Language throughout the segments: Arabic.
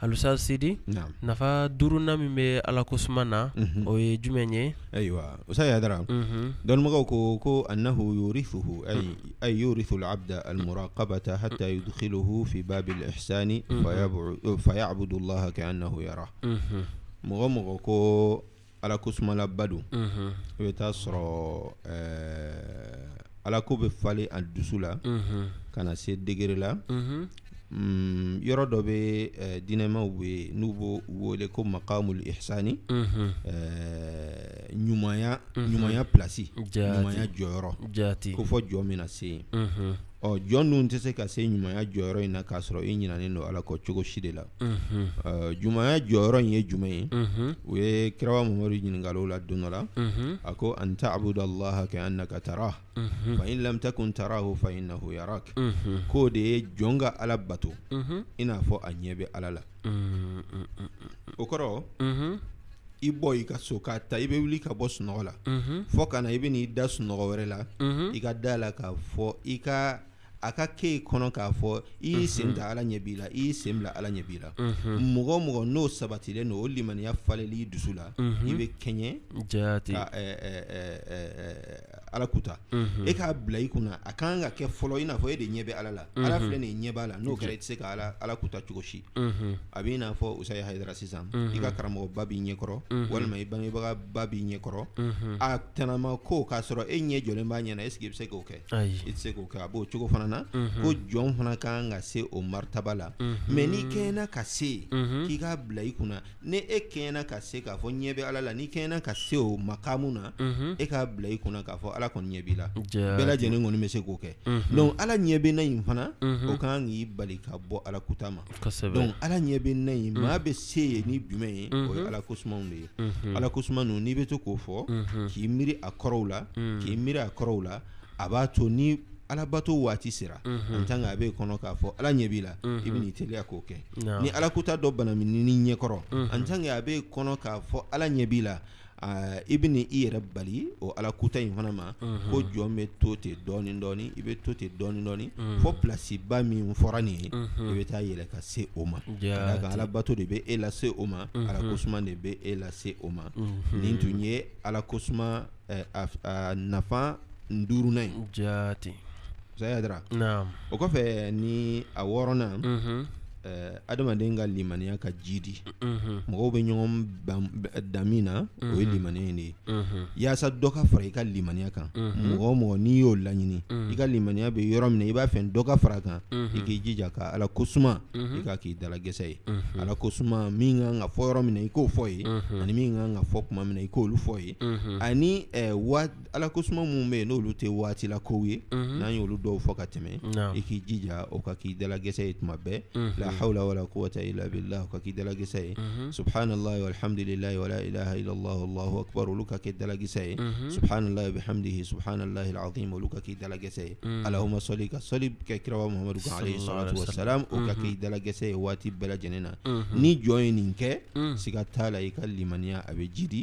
alusa sidi Naam. nafa duurunan min bɛ ala mhm. mhm. ko suma na Mhm. o ye jumɛn ye ايوه استاذ هدران Mhm. دون مغوكو كو أنه يورثه أي, أي يورث العبد المراقبة حتى يدخله في باب الإحسان مم. فيبع- فيعبد الله كأنه يراه Mhm. مغو مغو كو على كسم لبدو Mhm. يتسر على كو بفالي الدسولة Mhm. كان سي ديغري لا Mhm. Mm, yɔrɔ dɔ bɛ dinɛmaw bɛ yen n'u b'o wele ko makamul ihsani ɲumanya ɲumanya pilasi ɲumanya jɔyɔrɔ ko fɔ jɔ min na se yen ɔ jɔn dun tɛ se ka se ɲumanya jɔyɔrɔ in na k'a sɔrɔ i ɲinanen don ala kɔ cogo si de la ɲumanya jɔyɔrɔ in ye jumɛn ye u ye kiraba mamadu ɲininkaliw la don dɔ la a ko an ta abudalaha kɛ an naka tara fa in lam takun tarahu fa in yarak k'o de ye jɔn ka ala bato i n'a fɔ a ɲɛ bɛ ala la o kɔrɔ i bɔ i ka so k'a ta i bɛ wuli ka bɔ sunɔgɔ la fɔ ka na i bɛ n'i da sunɔgɔ wɛrɛ la i ka da la k'a fɔ i ka a ka kɛ kɔnɔ k'a fɔ i y'i sen ta ala ɲɛ b'i la i y'i sen bila ala ɲɛ b'i la mɔgɔ mɔgɔ n'o sabatilen no o limaniya falenli dusu la i be kɛɲɛ ala kuta mhm. e k'a bila i kunna a kan ka kɛ fɔlɔ i n'a fɔ e de ɲɛ bɛ ala la mhm. ala filɛ nin ɲɛ b'a la n'o kɛra i tɛ se ka ala ala kuta cogo si mhm. a b'i n'a fɔ usa hayidara sisan i ka karamɔgɔba b'i ɲɛkɔrɔ walima i bangebaga ba b'i ɲɛkɔrɔ a tɛnɛma ko k'a sɔrɔ e ɲɛ jɔlen b'a ɲɛna eseke i bɛ se k'o kɛ i tɛ se k'o kɛ a b'o cogo fana na ko jɔn fana kan ka se o maritaba la ma n'i kɛɲɛna ka se k'i k'a bila i kunna ni e kɛɲɛna ka se k'a fɔ ɲɛ bɛ ala la n'i kɛɲɛna ka se o makamu na e k'a bila i kunna k'a fɔ ala kɔni ɲɛ b'i la bɛɛ lajɛlen kɔni bɛ se k'o kɛ ala ɲɛ bɛ na in fana bali ka ala kutama ma ala ɲɛ bɛ na se ni jumɛn ye ala ala n'i bɛ to k'o k'i miiri a kɔrɔw la k'i miiri a kɔrɔw la a b'a to ni alabato waati sera an tan a bɛ kɔnɔ k'a fɔ ala ɲɛ b'i la i bɛ teliya k'o kɛ ni alakuta dɔ banaini ɲɛkɔrɔ an tan a bɛ kɔnɔ ala ɲɛ i bɛ i yɛrɛ bali o ala kuta in fana ma ko jɔn bɛ to ten dɔɔnin dɔɔnin i bɛ to ten dɔɔnin dɔɔnin fo plasiba min fɔra nin ye i bɛ taa yɛlɛ ka se o ma ka alabato de bɛ e lase o ma ala ko tasuma de bɛ e lase o ma nin tun ye ala ko nafa duurunan in jaate o kɔfɛ ni a wɔɔrɔnan Eh, adamaden ka mm-hmm. mm-hmm. limaniya mm-hmm. ka jidi mɔgɔw be ɲɔgɔn da min na o ye limaniya in de ye yaasa dɔ ka fara i ka limaniya kan mɔgɔ mɔgɔ n'i y'o laɲini i ka limaniya bɛ yɔrɔ min na i b'a fɛ dɔ ka fara kan i k'i jija ka ala ko i ka k'i dala ye ala ko suma min kan ka fɔ yɔrɔ min na i k'o fɔ ye ani min kan ka fɔ tuma min na i k'olu fɔ ye ani ala ko suma minnu bɛ n'olu tɛ waati kow ye n'an y'olu dɔw fɔ ka tɛmɛ i k'i jija o ka k'i dala ye tuma bɛɛ حول ولا قوة إلا بالله لا جسائي سبحان الله والحمد لله ولا إله إلا الله الله أكبر لك كدلق سي سبحان الله بحمده سبحان الله العظيم لك لا جسائي اللهم صل صلب ككروا محمد عليه الصلاة والسلام لا جسائي واتي بلا جننا ني جوينينك سيكتالا من يا أبي جدي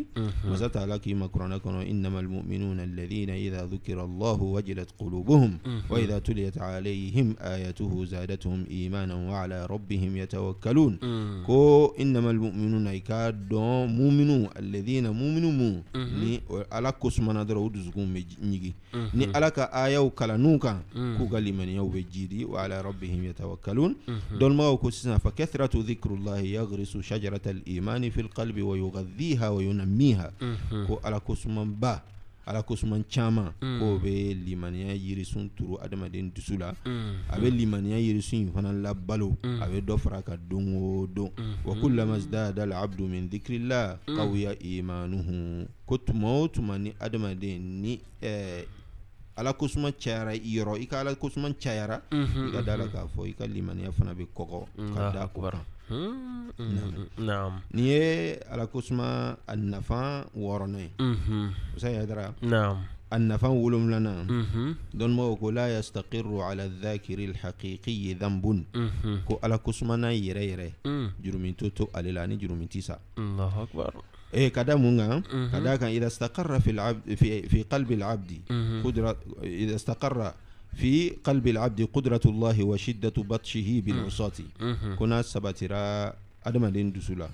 وزتالا كيما قرآن إنما المؤمنون الذين إذا ذكر الله وجلت قلوبهم وإذا تليت عليهم آياته زادتهم إيمانا وعلى rabbihim yatawakkalun mm. ko innamal mu'minuna i k'a dɔn muminu alladhina muminu mu mm-hmm. ni ala kosumana dɔrɔn u dusukun bɛ ɲigi mm-hmm. ni ala ka ayaw kalann'u kan mm. k'u ka limaniyaw bɛ jidi wa ala rabbihim yatawakkalun mm-hmm. dɔnnibagaw ko sisan fa kathratu dhikrullahi yaghrisu shajarata al-imani fil wa yughadhiha wa yunammiha ko ala kosumanba ala ko suman caman hmm. k'o bɛ limaniya yirisun turu adamaden dusu la hmm. a bɛ limaniya yirisun in fana labalo hmm. a bɛ dɔ fara ka don o don wa ko lamasdada la abudu dikirila kawuya imanuhu ko tuma o tuma ni adamaden ni ɛɛ ala kosuma cayara i yɔrɔ i ka ala kosuma cayara i ka da la k'a fɔ i ka limaniya fana bɛ kɔkɔ ka da ko kan نعم نعم على كوسما النفا ورني سيدرا نعم النفا ولم لنا دون موكو لا يستقر على الذاكر الحقيقي ذنب كو على كوسما نيريري جرمين توتو أليلاني جرمين تيسا الله أكبر إيه كذا مونا كذا كان إذا استقر في العبد في في قلب العبد قدرة إذا استقر في قلب العبد قدرة الله وشدة بطشه بالعصاة كنا سباترا أدم لين دسولا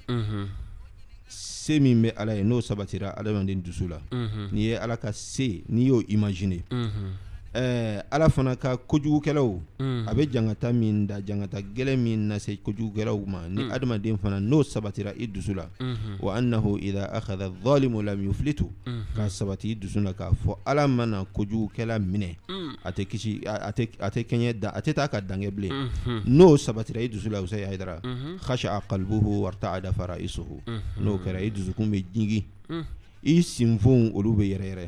سمين بألاي نو سباترا أدم لين دسولا نيه ألاكا سي نيو إيماجيني ɛɛ ala fana ka kojugukɛlaw a bɛ jangata min da jangata gɛlɛ min nase kojugukɛlaw ma ni adamaden fana n'o sabatira i dusu la wa annahu idha akhadha dhalimu lam yuflitu ka sabati i dusu la k'a fɔ ala mana kojugukɛla minɛ a tɛ kisi a tɛ kɛɲɛ da a tɛ taa ka dange bilen n'o sabatira i dusu la Usayi Hayidara khasha'a qalbuhu warta'a dafara isuhu n'o kɛra i dusukun bɛ jigi i sinfinw olu bɛ yɛrɛ yɛrɛ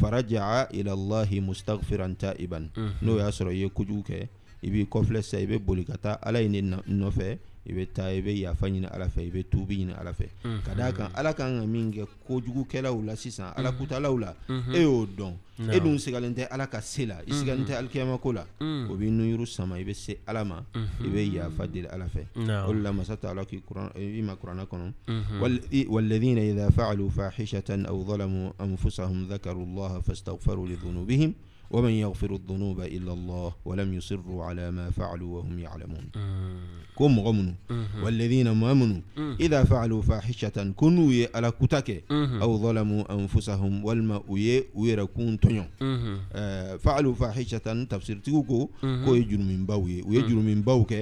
faraja ilalahi mustaghfiran taiban n'o y'a sɔrɔ i ye kojugu kɛ i b'i kɔfilɛ sisan i bɛ boli ka taa ala ye ne nɔfɛ i bɛ taa i bɛ yafa ɲini ala fɛ i bɛ tubi ɲini ala fɛ ka d'a kan ala kan ka min kɛ kojugukɛlaw la sisan ala kutalaw la e y'o dɔn e dun sigalen tɛ ala ka se la i sigalen tɛ alikiyama ko la o b'i nuyuru sama i bɛ se ala ma i bɛ yafa deli ala fɛ o de la masa ta ala k'i i ma kuranɛ kɔnɔ والذين إذا فعلوا فاحشة أو ظلموا أنفسهم ذكروا الله فاستغفروا لذنوبهم ومن يغفر الذنوب إلا الله ولم يصروا على ما فعلوا وهم يعلمون كم آه. غمنوا والذين مؤمنوا إذا فعلوا فاحشة كنوا على كتك أو ظلموا أنفسهم والماء ويركون تنيون آه، فعلوا فاحشة تفسير تيوكو كو يجر من باوي ويجر من باوك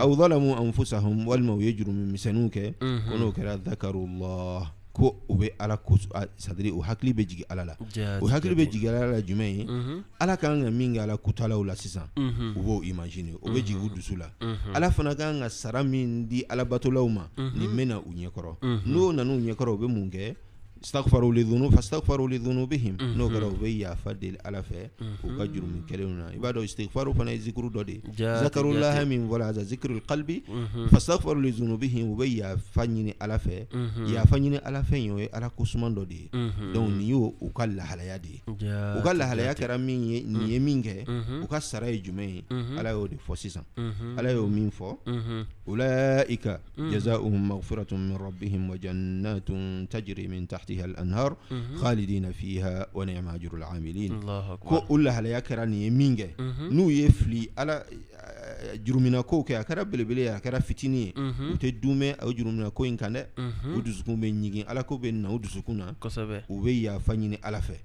أو ظلموا أنفسهم والماء يجر من مسنوك كنوا كلا ذكروا الله ko u bɛ ala ko sadiri o hakili bɛ jigin ala la o hakili bɛ jigin ala la jumɛn ye mhm. ala ka kan ka min kɛ ala kutalaw la sisan mhm. u b'o imagine o bɛ jigin u mhm. dusu la ala fana ka kan ka sara min di alabatolaw ma nin bɛna u ɲɛkɔrɔ n'o nan uu ɲɛkɔrɔ u bɛ mun kɛ استغفروا لذنوب فاستغفروا لذنوبهم نو كرو بيا فدي الالفه وكجر من كلنا عبادو استغفروا فنا ذكر دودي ذكروا الله من ولا ذكر القلب فاستغفروا لذنوبهم وبيا فني الالفه يا فني الالفه يو على كوسمان دودي دون يو وكل حلايا دي وكل حلايا كرامي ني مينغه وكسر جمعي على يو دي فوسيسان على يو مين فو اولئك جزاؤهم مغفرة من ربهم وجنات تجري من تحتهم تحتها الأنهار خالدين فيها ونعم أجر العاملين الله أكبر كل هلا يا كراني يمينجا نو يفلي على jurumina kow kɛ a kɛra belebele ye a kɛra fitini ye u tɛ dumɛ o jurumina ko in kan dɛ u dusukun bɛ ɲigin ala ko bɛ na u dusukun na u bɛ yafa ɲini ala fɛ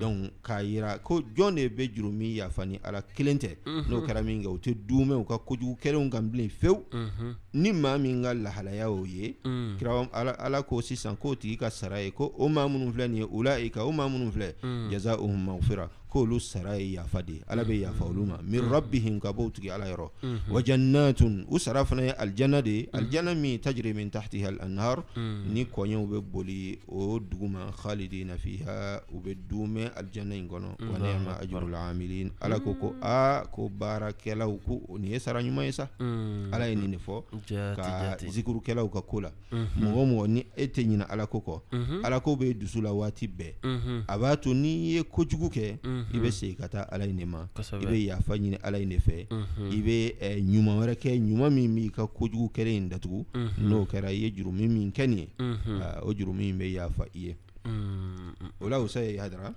donc k'a yira ko jɔn de bɛ jurumi yafa ni ala kelen tɛ n'o kɛra min kɛ u tɛ dumɛ u ka kojugu kɛlenw kan bilen fewu ni maa min ka lahalaya o ye kira ala ko sisan k'o tigi ka sara ye ko أمم فلانية أولئك أمم فلانية جزاؤهم مغفرة k'olu sara ye yafa de ye ala bɛ yafa olu ma min rabbihim ka b'o tigi ala yɔrɔ wa jannatun u sara fana ye alijana de ye alijana min tajiri min tahtiha al-anhar ni kɔɲɛw bɛ boli o dugu ma khalidina fiha u bɛ duumɛ alijana in kɔnɔ wa ne ni'ma ajrul amilin ala ko ko aa ko baarakɛlaw ko nin ye sara ɲuman ye sa ala ye nin de fɔ ka zikurukɛlaw ka ko la mɔgɔ mɔgɔ ni e tɛ ɲinɛ ala ko kɔ ala ko bɛ dusu la waati bɛɛ a b'a to n'i ye kojugu kɛ i bɛ segin ka taa ala in de ma i bɛ yafa ɲini ala in de fɛ i bɛ ɲuman wɛrɛ kɛ ɲuman min b'i ka kojugu kɛlen in datugu n'o kɛra i ye juru min min kɛ nin ye o juru min bɛ yafa i ye o la usa ye hadara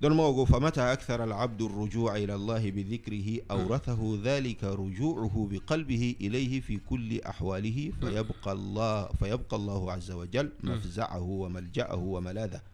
dɔnnibaw ko faama ta akisara la abdu ruju a yira allahi bi dhikrihi awrathahu dhalika ruju'uhu bi qalbihi ilayhi fi kulli ahwalihi fayabqa allah fayabqa allah azza wa jal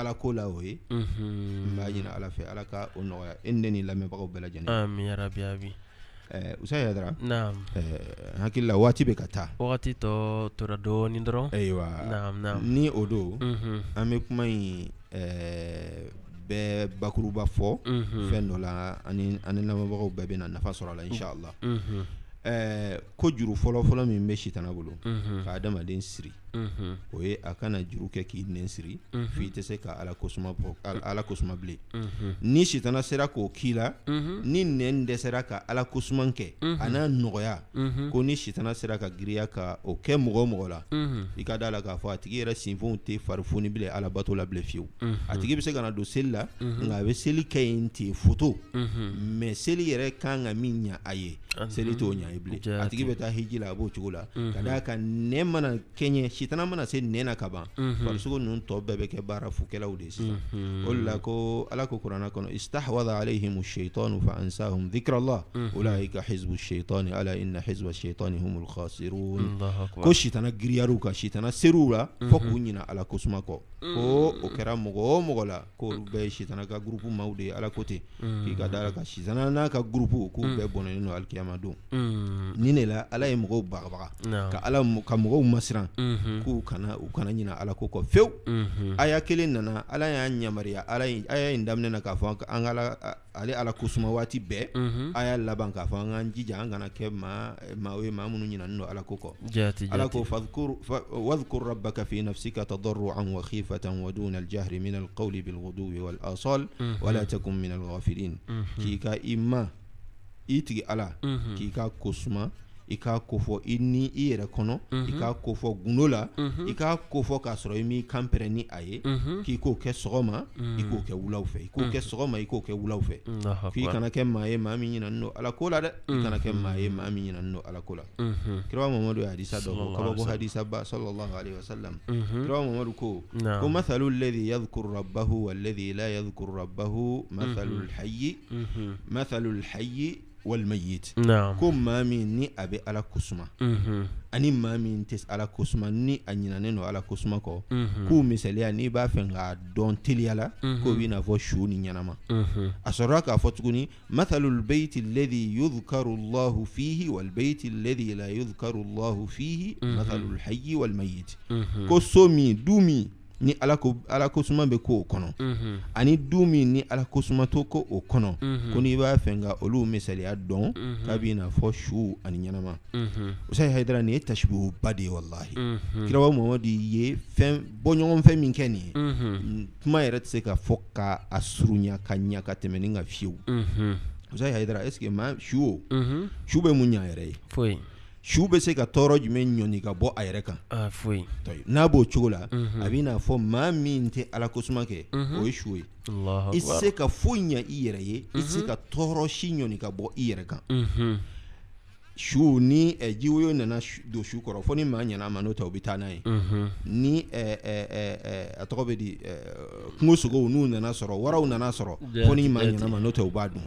ala ko la o ye n mhm. b'a ɲini ala fɛ ala ka o nɔgɔya e ne ni lamɛnbagaw bɛɛ lajɛlen usa yadara hakili la waati bɛ ka taa wagati tɔ tora dɔɔni dɔrɔn ayiwa ni o don mhm. an bɛ kuma in bɛɛ bakuruba fɔ mhm. fɛn dɔ la ani lamɛnbagaw bɛɛ bɛ nafa sɔrɔ a la inca ko juru fɔlɔfɔlɔ min bɛ sitana bolo ka adamaden siri Mhm. o ye a kana juru kɛ k'i nɛnsiri mhm. f'i tɛ se ka ala kosuma bɔ mhm. ala kosuma bilen ni sitana sera k'o k'i la ni nɛn dɛsɛra ka ala kosuma kɛ a n'a nɔgɔya ko ni sitana sera ka giriya ka o kɛ mɔgɔ mɔgɔ la i ka da la k'a fɔ a tigi yɛrɛ sinfinw tɛ farifoni bilen alabato la bilen fiyewu a tigi bɛ se ka na don seli la nka a bɛ seli kɛ yen ten foto mɛ seli yɛrɛ kan ka min ɲa a ye seli t'o ɲa ye bilen a tigi bɛ taa hiji la a b'o cogo la ka d'a kan nɛn mana kɛɲɛ sitana mana se nɛɛ na ka ban farisogo ninnu tɔ bɛɛ bɛ kɛ baara fukɛlaw de sisan o de la ko ala ko kurana kɔnɔ istahwada alayhim shaitanu fa ansahum dhikrallah ulaika hizbu shaitani ala inna hizba shaitani humul khasirun ko sitana giriyar'u kan sitana ser'u la fo k'u ɲina ala kosuma kɔ ko o mm. kɛra mɔgɔ o mɔgɔ la k'olu mm. bɛɛ ye sitana ka groupe maw de ye Ala ko ten mm. k'i ka d'a ka sitana n'a ka groupe k'u bɛɛ bɔnɛnen don alikiyama don ni de la Ala ye mɔgɔw bagabaga ka Ala ka mɔgɔw masiran mm-hmm. k'u kana u kana ɲina Ala ko kɔ fewu mm-hmm. aya 1 nana Ala ya ɲamariya Ala aya in daminɛ na k'a fɔ an ka Ala ale ala ko sumawati bɛɛ a y'a laban k'a fɔ an k'an jija an kana kɛ maa maa ye maa minnu ɲinanen don ala ko kɔ ala ko واذكر ربك في نفسك تضرعا وخيفة ودون الجهر من القول بالغدو والآصال ولا تكن من الغافلين كي كا إما إتي على كي كا كسما i k'a kofɔ i ni i yɛrɛ kɔnɔ i k'a kofɔ gundo la i k'a kofɔ k'a sɔrɔ i m'i kanpɛrɛn ni a ye k'i k'o kɛ sɔgɔma i k'o kɛ wulaw fɛ i k'o kɛ sɔgɔma i k'o kɛ wulaw fɛ f'i kana kɛ maa ye maa min ɲinɛnen don Ala ko la dɛ i kana kɛ maa ye maa min ɲinɛnen don Ala ko la kira Mamadu ye hadisa dɔ fɔ kabako hadisaba sallallahu alaihi wasallam kira Mamadu ko ko mathalu alladhi yadhkuru rabbahu walladhi la yadhkuru rabbahu mathalul hayy mathalul hayy والميت نعم كم ما من ني أبي على كسمة أني ما من تس على كسمة ني أني نانو على كسمة كو كو مثالي أني بافن دون تليالا كو بينا فو شوني نينما أسراك أفتقني مثل البيت الذي يذكر الله فيه والبيت الذي لا يذكر الله فيه مثل الحي والميت كو سومي دومي ni ala ko ala ko suma bɛ k'o kɔnɔ ani du min ni ala ko suma to ko o kɔnɔ ko n'i b'a fɛ ka olu misaliya dɔn k'a b'i n'a fɔ su ani ɲɛnama usayi hayidara nin ye tasibihuba de ye walahi kiraba mamadu ye fɛn bɔɲɔgɔn fɛn min kɛ nin ye kuma yɛrɛ tɛ se ka fɔ ka a surunya ka ɲa ka tɛmɛ ni ka fiyewu usayi hayidara est ce que maa su o su bɛ mun ɲa yɛrɛ ye siw bɛ se ka tɔɔrɔ jumɛn ɲɔni ka bɔ a yɛrɛ kan ah, foyi n'a b'o cogo la mhm. a bɛ n'a fɔ maa min tɛ ala kosuma kɛ mhm. o ye su ye i se mhm. ka foyi ɲɛ i yɛrɛ ye i se ka tɔɔrɔ si ɲɔni ka bɔ i yɛrɛ kan su ni eh, ji woyo nana don su kɔrɔ fo ni maa ɲɛna a ma n'o tɛ u bɛ taa n'a ye ni eh, eh, a tɔgɔ bɛ di eh, kungo sogow n'u nana sɔrɔ waraw nana sɔrɔ fo ni maa ɲɛna ma n'o tɛ u b'a dun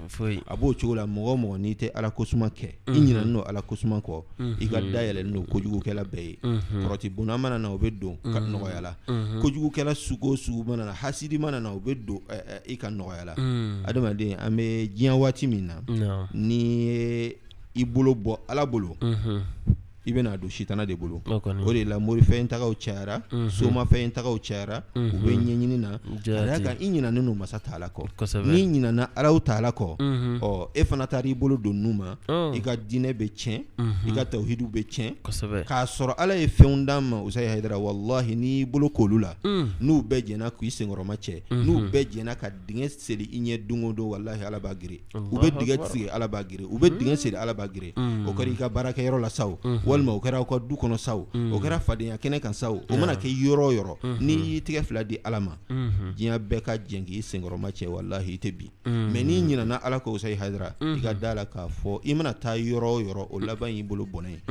a b'o cogo la mɔgɔ mɔgɔ mm-hmm. n'i tɛ ala kosuma kɛ i ɲinani don ala kosuma kɔ i ka dayɛlɛlen don kojugukɛla bɛɛ ye kɔrɔti bonda mana na o bɛ don ka mm-hmm. nɔgɔya mm-hmm. la kojugukɛla sugu o sugu mana na hasidi mana na o bɛ eh, don eh, i ka nɔgɔya la mm. adamaden an bɛ diɲɛ waati min na ni i bolo bɔ ala bolo i bɛna don sitana de bolo o de la morifɛn tagaw cayara mhm. somafɛn tagaw cayara mhm. u bɛ ɲɛɲini na ka d'a kan i ɲinanen don masa taala kɔ n'i ɲinana alaw taala kɔ mhm. ɔ e fana taara i bolo don nu ma oh. i ka diinɛ bɛ tiɲɛ i ka tawhidu bɛ tiɲɛ k'a sɔrɔ ala ye fɛnw d'an ma usayi hayidara walahi n'i bolo k'olu la mm. n'u bɛɛ jɛnna k'i senkɔrɔma cɛ n'u bɛɛ jɛnna ka dingɛ seli i ɲɛ don don walahi ala b'a gere u bɛ dingɛ sigi ala b'a gere u bɛ dingɛ seli ala b'a gere mm. o kɛra i ka baarakɛyɔrɔ la sa walima o kɛra aw ka du kɔnɔ sa o kɛra fadenya kɛnɛ kan sa o mana kɛ yɔrɔ yɔrɔ n'i y'i tɛgɛ fila di ala ma diɲɛ bɛɛ ka jɛn k'i senkɔrɔma cɛ walahi i tɛ bin mɛ n'i ɲinana ala k'o sa i i ka da la k'a fɔ i mana taa yɔrɔ o yɔrɔ o laban y'i bolo bɔnɛ ye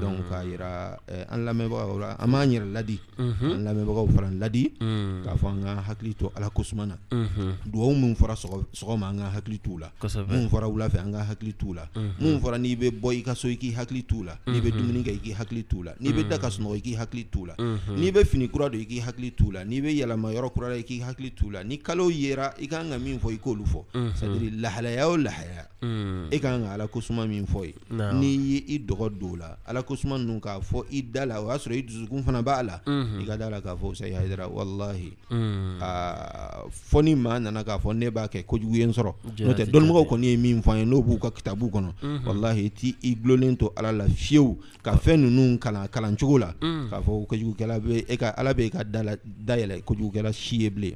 donc k'a yira an lamɛnbagaw la an b'an yɛrɛ ladi an lamɛnbagaw fana ladi k'a fɔ an ka hakili to ala ko suma na duwawu min fɔra sɔgɔma an ka hakili t'u la min fɔra wula fɛ an ka hakili t'u la min fɔra n'i bɛ bɔ i ka so i k'i hakili t'u la n'i bɛ dumuni kɛ i k'i hakili t'u la n'i bɛ da ka sunɔgɔ i k'i hakili t'u la n'i bɛ fini kura don i k'i hakili t'u la n'i bɛ yɛlɛma yɔrɔ kura la i k'i hakili t'u la ni kalo yera i ka kan ka min fɔ i k'olu fɔ c'est à dire lahalaya o lahalaya e ka kan ka ala ko suma min fɔ ye n'i ye i dɔgɔ don o la ala ko suma ninnu k'a fɔ i da la o y'a sɔrɔ i dusukun fana b'a la i ka da la k'a fɔ sayi hayidara walahi aa fɔ ni maa nana k'a fɔ ne b'a kɛ kojugu ye n sɔrɔ n'o tɛ dɔnnibagaw kɔni ye min fɔ an ye n'o b'u ka kitabu kɔnɔ walahi ti i dulonnen to ala la fiyewu ka fɛn ninnu kalan kalancogo la k'a fɔ kojugukɛla bɛ e ka ala bɛ e ka da la dayɛlɛ kojugukɛla si ye bilen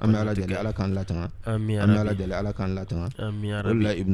an bɛ ala deli ala k'an latanga an bɛ ala deli ala k'an latanga o de la ibn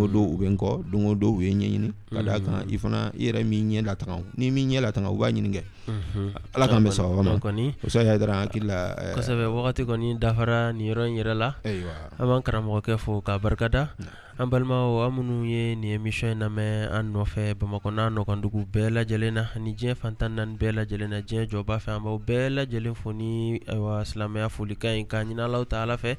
o don u be n kɔ don o don u ye ɲɛɲini ka d'a kan i fana i yɛrɛ m'i ɲɛ latanga n'i m'i ɲɛ latanga u b'a ɲini kɛ ala k'an bɛ sababa ma musa y'a dara hakili la euh, kosɛbɛ wagati kɔni dafara nin yɔrɔ in yɛrɛ la ayiwa eh, an b'an karamɔgɔkɛ fo k'a barikada an balimaw an minnu ye nin emisiyɔn in lamɛn an nɔfɛ bamako n'a nɔgɔndugu bɛɛ lajɛlen na ani diɲɛ fantan naani bɛɛ lajɛlen na diɲɛ jɔba fɛ an b'aw bɛɛ lajɛlen fo ni ayiwa silamaya folikan ɲi ka ɲini alaw ta ala fɛ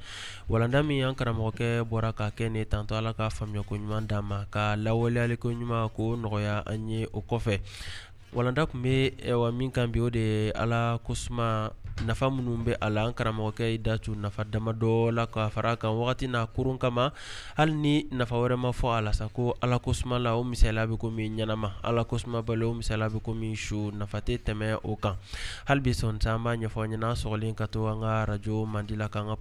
walanda min an karamɔgɔkɛ bɔra ka kɛ ne tantɔ ala ka faamuyako ɲuman d'an ma ka lawaleyali ko ɲuman k'o nɔgɔya an ye o kɔfɛ Walanda tun bɛ eh, min kan bi o de ye ala ko nafa minnu bɛ a la an karamɔgɔkɛ i da nafa dama la ka fara kan wagati n'a kurun kama hali ni nafa wɛrɛ ma fɔ a la sa ko ala ko la o misaliya bɛ komi ɲɛnama ala ko tasuma bali o misaliya bɛ komi su nafa tɛ tɛmɛ o kan hali bi sɔn an b'a ɲɛfɔ ɲɛna sɔgɔlen ka to an ka arajo mandi la k'an ka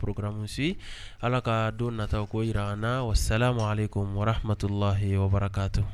si ala ka don nataw ko jira an na wa wabarakatu